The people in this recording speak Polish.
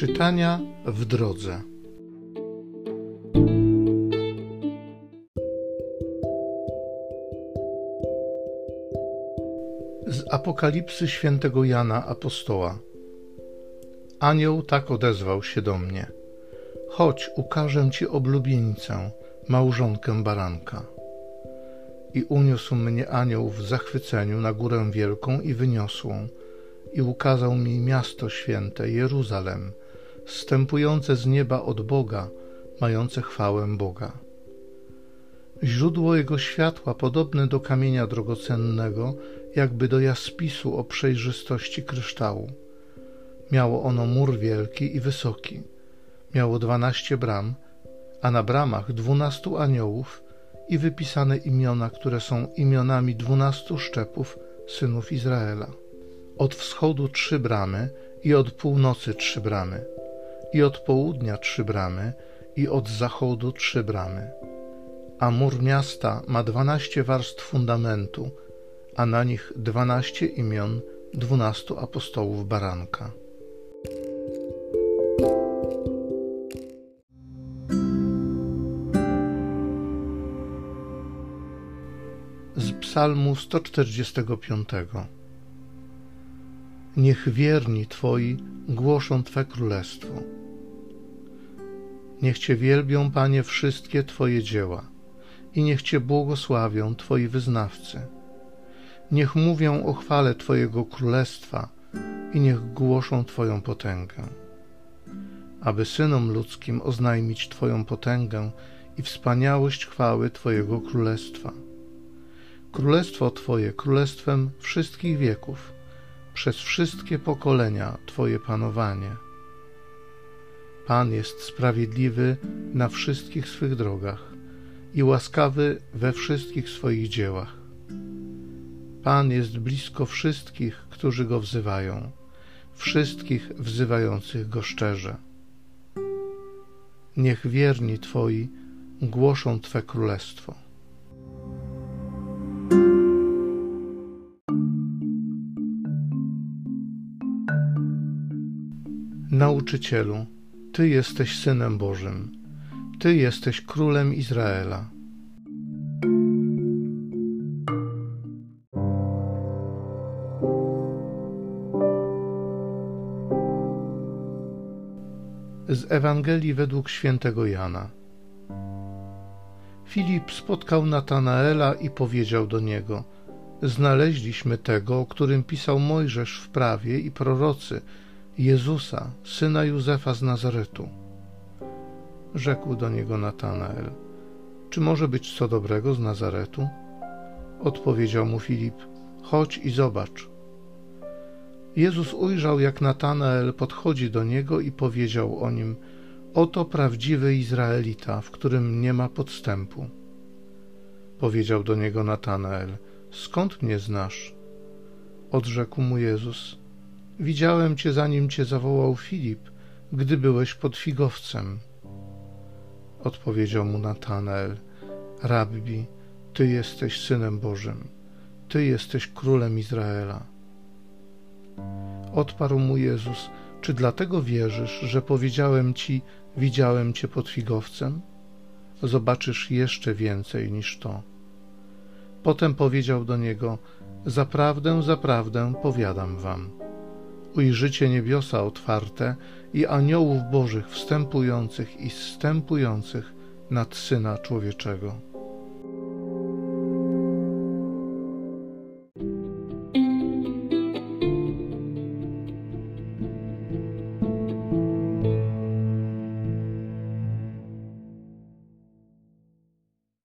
Czytania w drodze. Z Apokalipsy świętego Jana Apostoła. Anioł tak odezwał się do mnie: Chodź, ukażę ci oblubienicę, małżonkę baranka. I uniósł mnie anioł w zachwyceniu na górę wielką i wyniosłą, i ukazał mi miasto święte, Jeruzalem, wstępujące z nieba od Boga, mające chwałę Boga. Źródło jego światła podobne do kamienia drogocennego, jakby do jaspisu o przejrzystości kryształu. Miało ono mur wielki i wysoki. Miało dwanaście bram, a na bramach dwunastu aniołów i wypisane imiona, które są imionami dwunastu szczepów synów Izraela. Od wschodu trzy bramy i od północy trzy bramy, i od południa trzy bramy i od zachodu trzy bramy. A mur miasta ma dwanaście warstw fundamentu, a na nich dwanaście imion dwunastu apostołów baranka. Z Psalmu 145 Niech wierni Twoi głoszą Twe królestwo. Niech Cię wielbią, Panie, wszystkie Twoje dzieła i niech Cię błogosławią Twoi wyznawcy. Niech mówią o chwale Twojego królestwa i niech głoszą Twoją potęgę. Aby synom ludzkim oznajmić Twoją potęgę i wspaniałość chwały Twojego królestwa. Królestwo Twoje królestwem wszystkich wieków przez wszystkie pokolenia Twoje panowanie. Pan jest sprawiedliwy na wszystkich swych drogach i łaskawy we wszystkich swoich dziełach. Pan jest blisko wszystkich, którzy go wzywają, wszystkich wzywających go szczerze. Niech wierni Twoi głoszą Twe królestwo. Nauczycielu, Ty jesteś Synem Bożym, Ty jesteś Królem Izraela. Z Ewangelii według świętego Jana. Filip spotkał Natanaela i powiedział do niego: Znaleźliśmy tego, o którym pisał Mojżesz w prawie i prorocy Jezusa, syna Józefa z Nazaretu. Rzekł do niego Natanael: Czy może być co dobrego z Nazaretu? Odpowiedział mu Filip: Chodź i zobacz. Jezus ujrzał, jak Natanael podchodzi do niego i powiedział o nim: Oto prawdziwy Izraelita, w którym nie ma podstępu. Powiedział do niego Natanael: Skąd mnie znasz? Odrzekł mu Jezus: Widziałem cię, zanim cię zawołał Filip, gdy byłeś pod figowcem. Odpowiedział mu Natanael: Rabbi, ty jesteś synem Bożym, ty jesteś królem Izraela. Odparł mu Jezus: Czy dlatego wierzysz, że powiedziałem ci, widziałem cię pod figowcem? Zobaczysz jeszcze więcej niż to. Potem powiedział do niego: Zaprawdę, zaprawdę powiadam wam ujrzycie niebiosa otwarte i aniołów bożych wstępujących i zstępujących nad Syna Człowieczego.